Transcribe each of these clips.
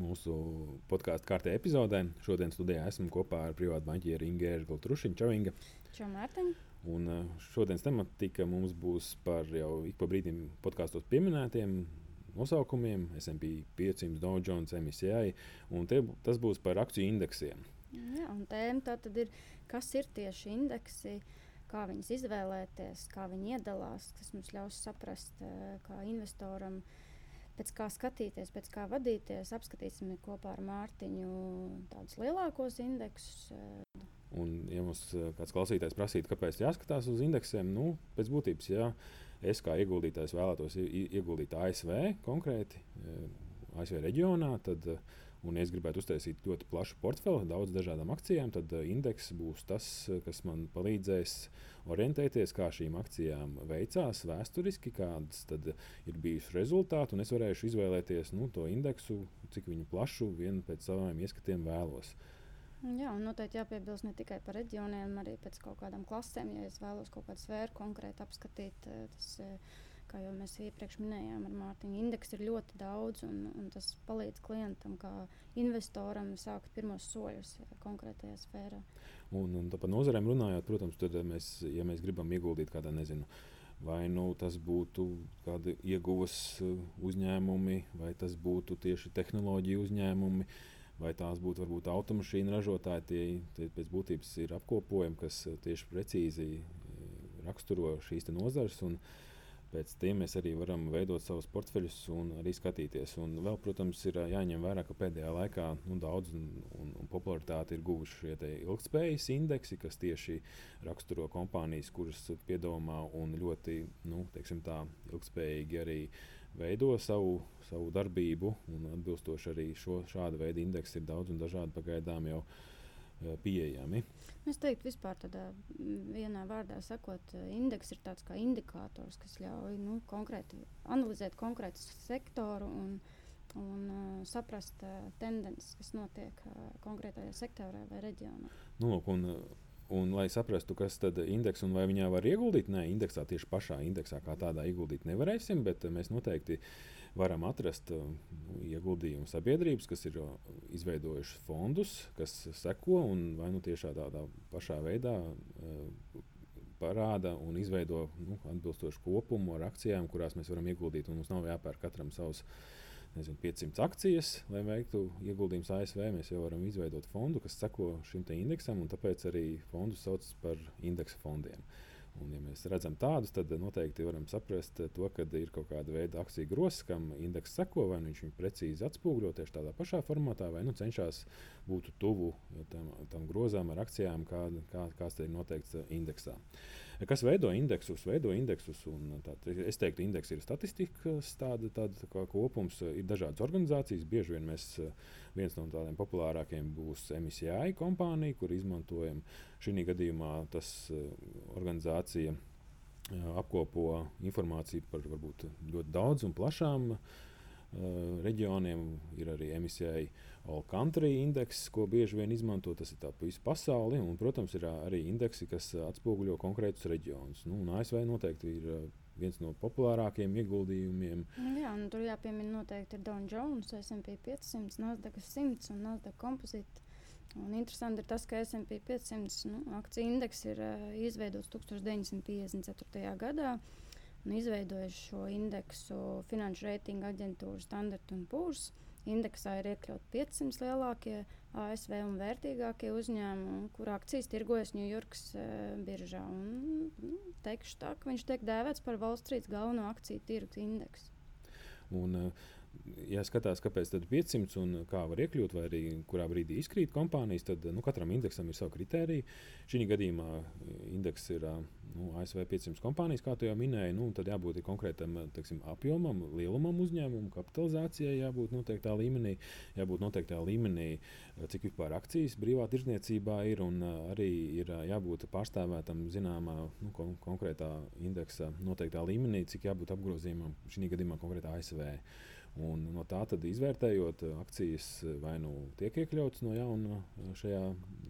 mūsu podkāstu kārtē epizodē. Šodien studijā esmu kopā ar privātu banķieru Ingēru Trušiņu Čavinga. Čau, Mārtiņ. Un uh, šodienas tematika mums būs par jau ik pa brīdim podkāstos pieminētiem nosaukumiem, SP 500, Dow Jones, MSCI, un te, tas būs par akciju indeksiem. Jā, un tēma tā tad ir, kas ir tieši indeksi, kā viņus izvēlēties, kā viņi iedalās, kas mums ļaus saprast, kā investoram, pēc kā skatīties, pēc kā vadīties. Apskatīsim kopā ar Mārtiņu tādus lielākos indeksus. Un, ja mums kāds klausītājs prasītu, kāpēc jāskatās uz indeksiem, nu, pēc būtības, jā, es kā ieguldītājs vēlētos ieguldīt ASV konkrēti, ASV reģionā, tad uh, un ja es gribētu uztaisīt ļoti plašu portfeli, daudz dažādām akcijām, tad uh, indeks būs tas, uh, kas man palīdzēs orientēties, kā šīm akcijām veicās vēsturiski, kādas ir bijusi rezultāti, es varēšu izvēlēties nu, to indeksu, cik plašu vienu pēc saviem ieskatiem vēlos. Jā, un noteikti jāpiebilst ne tikai par reģioniem, arī pēc kaut kādām klasēm. Ja es vēlos kaut kādu sfēru konkrēti apskatīt, uh, tas kā jau mēs iepriekš minējām, ar Mārtiņu, indeksu ir ļoti daudz, un, un tas palīdz klientam, kā investoram, sākt pirmos soļus konkrētajā sfērā. Un, un par nozarēm runājot, protams, tad mēs, ja mēs gribam ieguldīt kādā, nezinu, vai nu tas būtu kādi ieguvas uh, uzņēmumi, vai tas būtu tieši tehnoloģiju uzņēmumi. Vai tās būtu varbūt automašīnu ražotāji, tie, tie pēc būtības ir apkopojumi, kas uh, tieši precīzi uh, raksturo šīs nozares. Un, uh, Pēc tiem mēs arī varam veidot savus portfeļus un arī skatīties. Un vēl, protams, ir jāņem vērā, ka pēdējā laikā nu, daudz un, un, un popularitāti ir guvuši šie ilgspējas indeksi, kas tieši raksturo kompānijas, kuras piedomā un ļoti nu, tā, ilgspējīgi arī veido savu, savu darbību. Atbilstoši arī šo, šāda veida indeksi ir daudz un dažādi pagaidām jau pieejami. Es teiktu, vispār tādā vienā vārdā sakot, indeks ir tāds kā indikators, kas ļauj nu, konkrēti analizēt konkrētu sektoru un, un uh, saprast uh, tendences, kas notiek uh, konkrētajā sektorā vai reģionā. Nu, lūk, un, Un, lai saprastu, kas tad ir indeks un vai viņā var ieguldīt, nē, indeksā tieši pašā indeksā kā tādā ieguldīt nevarēsim, bet mēs noteikti varam atrast nu, ieguldījumu sabiedrības, kas ir izveidojušas fondus, kas seko un vai nu tiešā tādā pašā veidā parāda un izveido nu, atbilstošu kopumu ar akcijām, kurās mēs varam ieguldīt. Mums nav jāpērk katram savs nezinu, 500 akcijas, lai veiktu ieguldījumus ASV. Mēs jau varam izveidot fondu, kas seko šim indeksam, un tāpēc arī fondus sauc par indeksa fondiem. Un, ja mēs redzam tādus, tad noteikti varam saprast, to, ka ir kaut kāda veida akciju grozs, kam indeks seko, vai nu viņš viņu precīzi atspoguļo tieši tādā pašā formātā, vai nu cenšas būt tuvu tam, tam grozām ar akcijām, kā, kā, kāds ir noteikts indeksā. Kas veido indeksus? Veido indeksus tā, es teiktu, indeks ir statistikas tāda, tāda tā kopums, ir dažādas organizācijas. Bieži vien mēs, viens no tādiem populārākajiem būs MSCI kompānija, kur izmantojam šī gadījumā tas organizācija apkopo informāciju par varbūt ļoti daudz un plašām uh, reģioniem. Ir arī emisijai All Country indeks, ko bieži vien izmanto. Tas ir pa visu pasauli. Un, protams, ir arī indeksi, kas atspoguļo konkrētus reģionus. Nu, ASV noteikti ir viens no populārākajiem ieguldījumiem. Nu jā, nu, tur jāpiemina noteikti ir Dow Jones, SP 500, Nasdaq 100 un Nasdaq Composite. Un interesanti ir tas, ka SP 500 nu, akciju indeks ir uh, izveidots 1954. gadā un izveidojuši šo indeksu finanšu reitingu aģentūra Standard Poor's. Indeksā ir iekļauti 500 lielākie ASV un vērtīgākie uzņēmumi, kur akcijas tirgojas Ņujorkas e, biržā. Un, nu, teikšu tā, ka viņš tiek dēvēts par Wall Street galveno akciju tirgus indeksu. Un, ja skatās, kāpēc tad 500 un kā var iekļūt, vai arī kurā brīdī izkrīt kompānijas, tad nu, katram indeksam ir sava kritērija. Šī gadījumā indeks ir nu, ASV 500 kompānijas, kā jau minēju. Nu, tad jābūt konkrētam teiksim, apjomam, lielumam uzņēmumam, kapitalizācijai jābūt noteiktā līmenī, jābūt noteiktā līmenī, cik vispār akcijas brīvā tirdzniecībā ir un arī ir jābūt pārstāvētam zināmā nu, kon konkrētā indeksa noteiktā līmenī, cik jābūt apgrozījumam šī gadījumā konkrētā ASV. Un no tā izvērtējot, akcijas vai nu tiek iekļautas no jauna šajā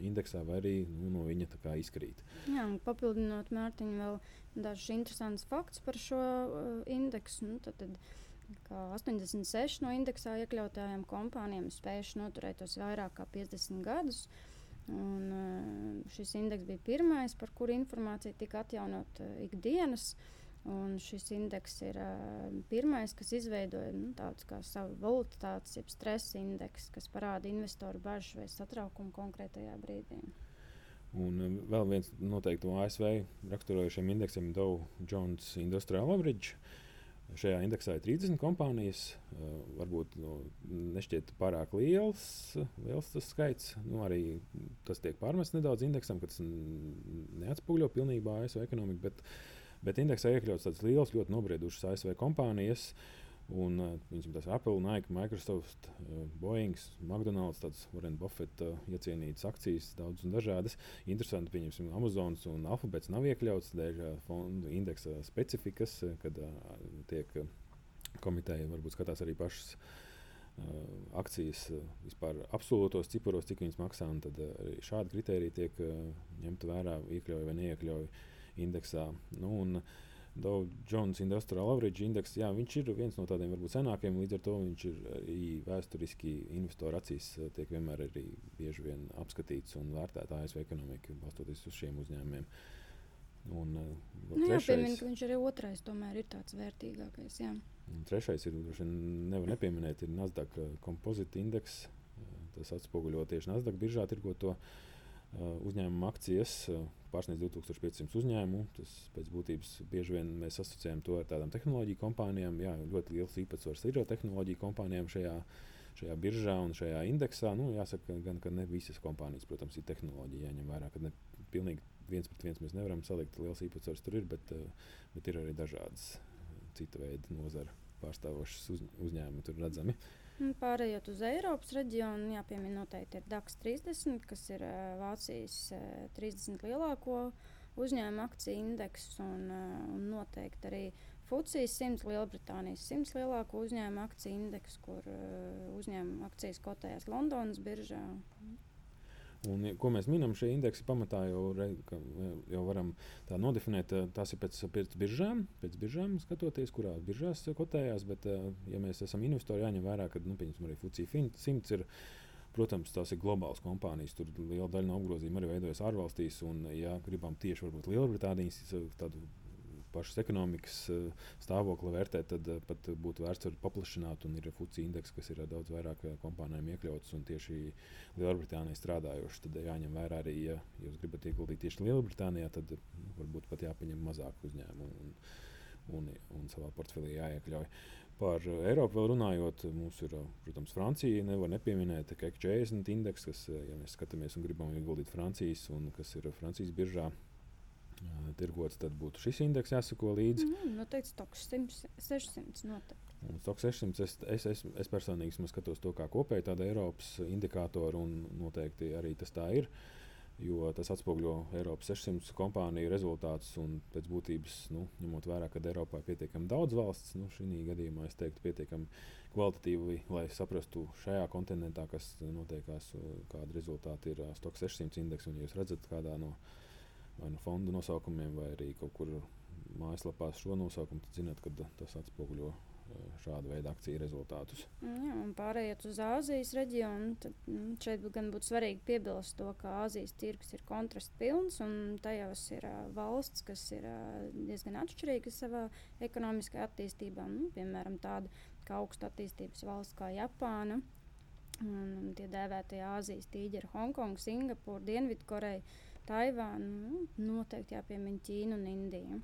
indeksā, vai arī nu, no viņa izkrīt. Jā, papildinot Mārtiņu, vēl dažus interesantus faktus par šo uh, indeksu. Nu, tad, tad, 86 no indeksā iekļautajām kompānijām spējuši noturēt tos vairāk kā 50 gadus. Un, uh, šis indeks bija pirmais, par kuru informācija tika atjaunot uh, ikdienas. Uh, Un šis indeks ir uh, pirmais, kas izveidoja nu, tādu kā savu volatilitātes, jeb stresa indeksu, kas parāda investoru bažas vai satraukumu konkrētajā brīdī. Un uh, vēl viens noteikti no ASV raksturojošiem indeksiem Dow Jones Industrial Average. Šajā indeksā ir 30 kompānijas. Uh, varbūt nu, nešķiet pārāk liels, liels tas skaits. Nu, arī tas tiek pārmests nedaudz indeksam, ka tas neatspoguļo pilnībā ASV ekonomiku. Bet, uh, Bet indeksā iekļauts tādas liels, ļoti nobriedušas ASV kompānijas. Un, uh, viņam tas Apple, Nike, Microsoft, uh, Boeing, McDonald's, tādas Warren Buffett uh, iecienītas akcijas, daudz un dažādas. Interesanti, pieņemsim, Amazons un Alphabets nav iekļauts dēļ fondu indeksa specifikas, kad tiek komiteja varbūt skatās arī pašas akcijas vispār absolūtos ciparos, cik viņas maksā. Tad arī šādi kriteriji tiek ņemti vērā, iekļauj vai neiekļauj. Indeksā. Nu, un, Dow Jones Industrial Average Index, jā, viņš ir viens no tādiem varbūt senākiem, līdz ar to viņš ir arī vēsturiski investoru acīs eh, tiek vienmēr arī bieži vien apskatīts un vērtēts ASV ekonomika, balstoties uz šiem uzņēmumiem. Un, uh, nu, jā, ka viņš arī otrais tomēr ir tāds vērtīgākais. Jā. Trešais ir, nevar nepieminēt, ir Nasdaq Composite Index. Tas atspoguļo tieši Nasdaq biržā tirgoto uh, uzņēmumu akcijas. Uh, pārsniedz 2500 uzņēmumu. Tas pēc būtības bieži vien mēs asociējam to ar tādām tehnoloģiju kompānijām. Jā, ļoti liels īpatsvars ir tehnoloģiju kompānijām šajā, šajā biržā un šajā indeksā. Nu, jāsaka, gan, ka ne visas kompānijas, protams, ir tehnoloģija jāņem vērā, ka ne pilnīgi viens pret viens mēs nevaram salikt. Liels īpatsvars tur ir, bet, eh, bet ir arī dažādas cita veida nozara pārstāvošas uz, uzņēmumi tur redzami. Uh, Pārējot uz Eiropas reģionu, jāpiemina noteikti ir DAX 30, kas ir uh, Vācijas uh, 30 lielāko uzņēmumu akciju indeks, un, uh, un noteikti arī Fucijas 100 Lielbritānijas 100 lielāko uzņēmumu akciju indeks, kur uzņēmumu akcijas kotējās Londonas biržā. Un, ko mēs minam šajā indeksā, pamatā jau, re, jau varam tā nodefinēt. Tās ir pēc, pēc biržām, pēc biržām skatoties, kurās biržās kotējās. Bet, ja mēs esam investori, jāņem vērā, ka nu, arī Fucija 100 ir. Protams, tās ir globālas kompānijas. Tur liela daļa no apgrozījuma arī veidojas ārvalstīs. Un, ja gribam tieši Lielbritānijas tādu pašas ekonomikas eh, stāvokli vērtēt, tad eh, pat būtu vērts arī paplašināt. Ir FUCI indeks, kas ir daudz vairāk eh, kompānijām iekļauts un tieši Lielbritānijā strādājošs. Tad jāņem vērā arī, ja jūs gribat ieguldīt tieši Lielbritānijā, tad varbūt pat jāpaņem mazāk uzņēmumu un, un, un savā portfelī jāiekļauj. Par Eiropu vēl runājot, mums ir, protams, Francija. Nevar nepieminēt, ka 40 indeks, kas, ja mēs skatāmies un gribam ieguldīt Francijas, un kas ir Francijas biržā, tirgots, tad būtu šis indeks jāsako līdzi. Mm, noteikti stoks 600. Noteikti. Un stoks 600 es, es, es, es personīgi skatos to kā kopēju tādu Eiropas indikātoru, un noteikti arī tas tā ir. Jo tas atspoguļo Eiropas 600 kompāniju rezultātus, un pēc būtības, nu, ņemot vērā, ka Eiropā ir pietiekami daudz valsts, nu, šī gadījumā es teiktu, pietiekami kvalitatīvi, lai saprastu šajā kontinentā, kas notiekās, kāda rezultāti ir Stoks 600 indeks. Un, ja jūs redzat, kādā no vai nu fondu nosaukumiem, vai arī kaut kur mājaslapā šo nosaukumu, tad zināt, ka tas atspoguļo e, šāda veida akciju rezultātus. Jā, un pārējot uz Āzijas reģionu, tad nu, šeit gan būtu svarīgi piebilst to, ka Āzijas tirgus ir kontrasts pilns, un tajos ir uh, valsts, kas ir uh, diezgan atšķirīgas savā ekonomiskajā attīstībā. Nu, piemēram, tāda kā augsta attīstības valsts kā Japāna, un tie dēvētie Āzijas tīģeri - Hongkonga, Singapūra, Dienvidkoreja Taivānu, nu, noteikti jāpiemina Ķīna un Indija.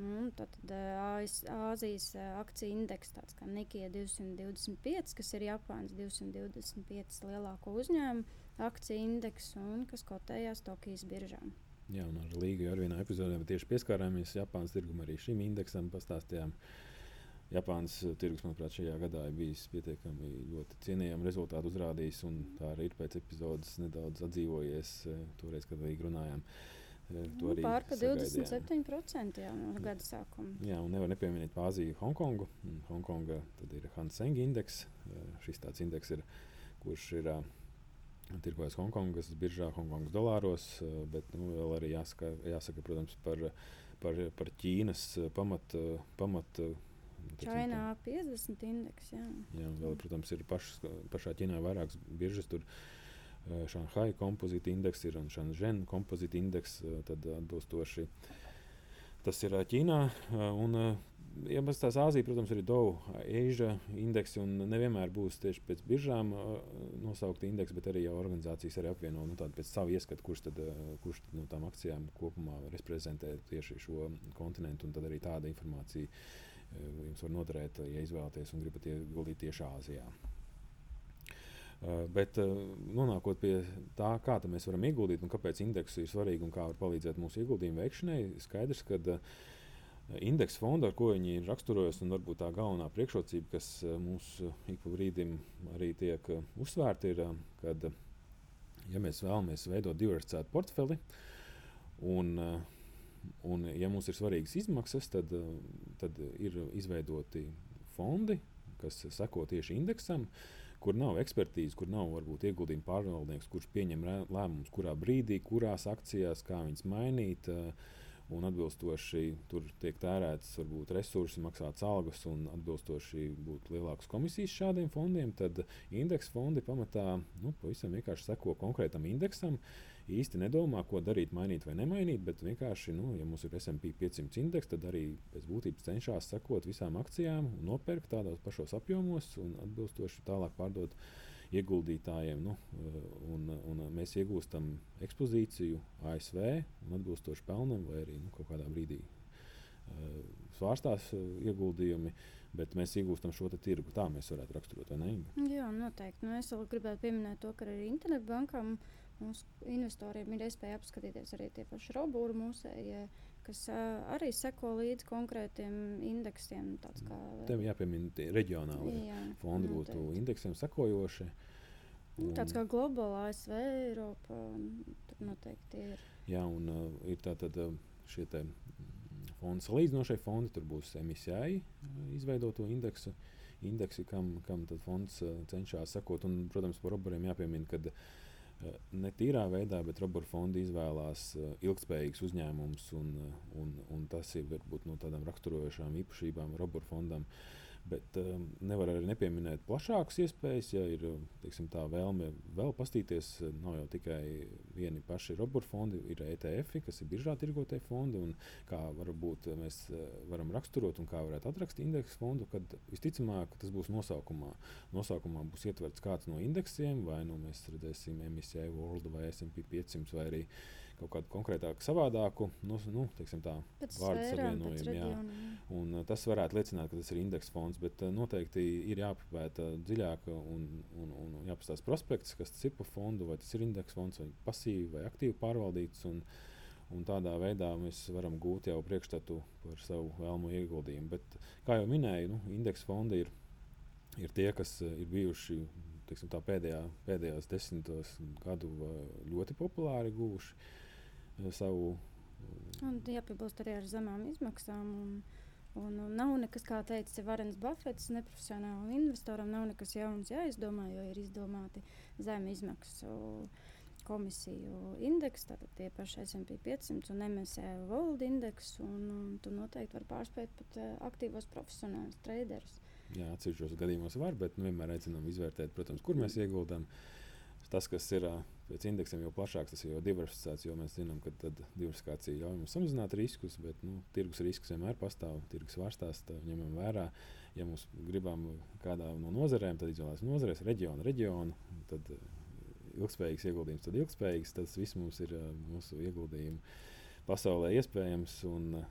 Nu, tad Āzijas akciju indeks, tāds kā Nikija 225, kas ir Japānas 225 lielāko uzņēmumu akciju indeks un kas kotējās Tokijas biržām. Jā, un ar Līgu jau vienā epizodē tieši pieskārāmies Japānas tirgumam, arī šim indeksam pastāstījām. Japānas tirgus, manuprāt, šajā gadā ir bijis pietiekami ļoti cienījami rezultāti uzrādījis, un tā arī ir pēc epizodes nedaudz atdzīvojies toreiz, kad Līga runājām. Nu, Pār pa 27% jau no gada sākuma. Jā, un nevar nepieminēt Āziju, Hongkongu. Hongkonga ir Hanseng indeks. Šis tāds indeks ir, kurš ir tirgojas Hongkongas biržā, Hongkongas dolāros, eh, bet nu, vēl arī jāsaka, jāsaka protams, par, par, par Ķīnas pamat. pamat Čainā 50 indeks. Jā, jā vēl, protams, ir pašas, pašā Ķīnā vairākas biržas. Tur Šanhai kompozīta indeks ir un Šanžēna kompozīta indeks. Tad atbilstoši tas ir Ķīnā. Un, ja mēs tās Āzija, protams, ir Dow, Asia indeksi, un nevienmēr būs tieši pēc biržām nosaukti indeksi, bet arī jau organizācijas arī apvieno nu, pēc savu ieskatu, kurš tad, kurš no tām akcijām kopumā reprezentē tieši šo kontinentu, un tad arī tāda informācija jums var noderēt, ja izvēlaties un gribat ieguldīt tieši Āzijā. Uh, bet uh, nonākot pie tā, kā mēs varam ieguldīt un kāpēc indeks ir svarīgi un kā var palīdzēt mūsu ieguldījumu veikšanai, skaidrs, ka indeksa fonda, ar ko viņi ir raksturojusi, un varbūt tā galvenā priekšrocība, kas mums ik pa brīdim arī tiek uzsvērta, ir, kad, ja mēs vēlamies veidot diversificētu portfeli, un, un ja mums ir svarīgas izmaksas, tad, tad ir izveidoti fondi, kas seko tieši indeksam, kur nav ekspertīzes, kur nav varbūt ieguldījuma pārvaldnieks, kurš pieņem lēmumus, kurā brīdī, kurās akcijās, kā viņas mainīt. Uh, un atbilstoši tur tiek tērēts varbūt resursi, maksāts algas un atbilstoši būtu lielākas komisijas šādiem fondiem, tad indeksa fondi pamatā nu, pavisam vienkārši seko konkrētam indeksam. Īsti nedomā, ko darīt, mainīt vai nemainīt, bet vienkārši, nu, ja mums ir SP 500 indeks, tad arī pēc būtības cenšas sekot visām akcijām nopirkt tādos pašos apjomos un atbilstoši tālāk pārdot uh, ieguldītājiem. Nu, un, un mēs iegūstam ekspozīciju ASV un atbilstoši pelnam, vai arī nu, kaut kādā brīdī uh, svārstās uh, ieguldījumi. Bet mēs iegūstam šo tirgu. Tā mēs varētu raksturot, vai ne? Jā, noteikti. Nu, es vēl gribētu pieminēt to, ka arī internetbankām mūsu investoriem ir iespēja apskatīties arī tie paši robūri mūsējie. Kas arī seko līdzi konkrētiem indeksiem. Kā, Tev jāpiemina reģionāli jā, fondi būtu indeksiem sekojoši. Un... Nu, tāds kā globālā ASV, Eiropa, tur noteikti ir. Jā, un uh, ir tātad uh, šie te fondi, salīdzinošie fondi, tur būs MSCI uh, izveidoto indeksu. Indeksi, kam, kam fonds uh, cenšas sekot. Un, protams, par roboriem jāpiemina, ka uh, ne tīrā veidā, bet robotu fondi izvēlās ilgspējīgus uzņēmumus, un, un, un tas ir varbūt no tādām raksturojošām īpašībām robotu fondam. Uh, Bet um, nevar arī nepieminēt plašākas iespējas, ja ir teiksim, tā vēlme vēl pastīties. Nav jau tikai vieni paši robotu fondi, ir ETF, kas ir biržā tirgotie fondi. Kā varbūt mēs uh, varam raksturot un kā varētu atrakstīt indeksu fondu, kad visticamāk tas būs nosaukumā. Nosaukumā būs ietverts kāds no indeksiem, vai nu mēs redzēsim MSCI World vai SP 500 vai arī kaut kādu konkrētāku, savādāku nu, nu, tā, vārdu savienojumu. Un, uh, tas varētu liecināt, ka tas ir indeksa fonds, bet uh, noteikti ir jāpapēta dziļāk un, un, un jāpastāsta prospekts, kas tas ir par fondu, vai tas ir indeksa fonds, vai pasīvi vai aktīvi pārvaldīts. Un, un tādā veidā mēs varam gūt jau priekšstatu par savu vēlamo ieguldījumu. Bet, kā jau minēju, nu, indeksa fondi ir, ir tie, kas uh, ir bijuši teiksim, pēdējā, pēdējos desmitos gadu ļoti populāri guvuši. Uh, savu. Un jāpiebilst arī ar zemām izmaksām. Un, un, un nav nekas, kā teica Varens Buffets, neprofesionālam investoram, nav nekas jauns jāizdomā, jo ir izdomāti zemi izmaksu komisiju indeks, tātad tie paši SP 500 un MSCI World indeks, un, un tu noteikti vari pārspēt pat uh, aktīvos profesionālus traderus. Jā, atsevišķos gadījumos var, bet nu, vienmēr aicinām izvērtēt, protams, kur mēs ieguldām. Tas, kas ir uh, pēc indeksiem jau plašāks, tas jau diversificēts, jo mēs zinām, ka diversifikācija ļauj mums samazināt riskus, bet nu, tirgus risks vienmēr pastāv, tirgus vārstās, ņemam vērā. Ja mums gribam kādā no nozarēm, tad izvēlēsimies nozarēs, reģionu, reģionu. Tad eh, ilgspējīgs ieguldījums, tad ilgspējīgs. Tas viss mums ir eh, mūsu ieguldījumi pasaulē iespējams. Un,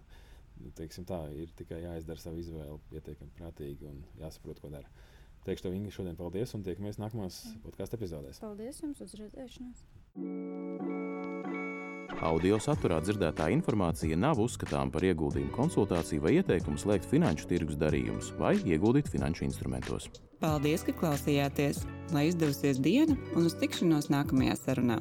teiksim, tā, ir tikai jāizdara savu izvēli pietiekami prātīgi un jāsaprot, ko dara. Teikšu tev, Inga, šodien paldies un tiekamies nākamās podkāstu epizodēs. Paldies jums uz redzēšanos! Audio saturā dzirdētā informācija nav uzskatāms par ieguldījumu konsultāciju vai ieteikumu slēgt finanšu tirgus darījumus vai ieguldīt finanšu instrumentos. Paldies, ka klausījāties! Lai izdevusies diena un uz tikšanos nākamajā sarunā!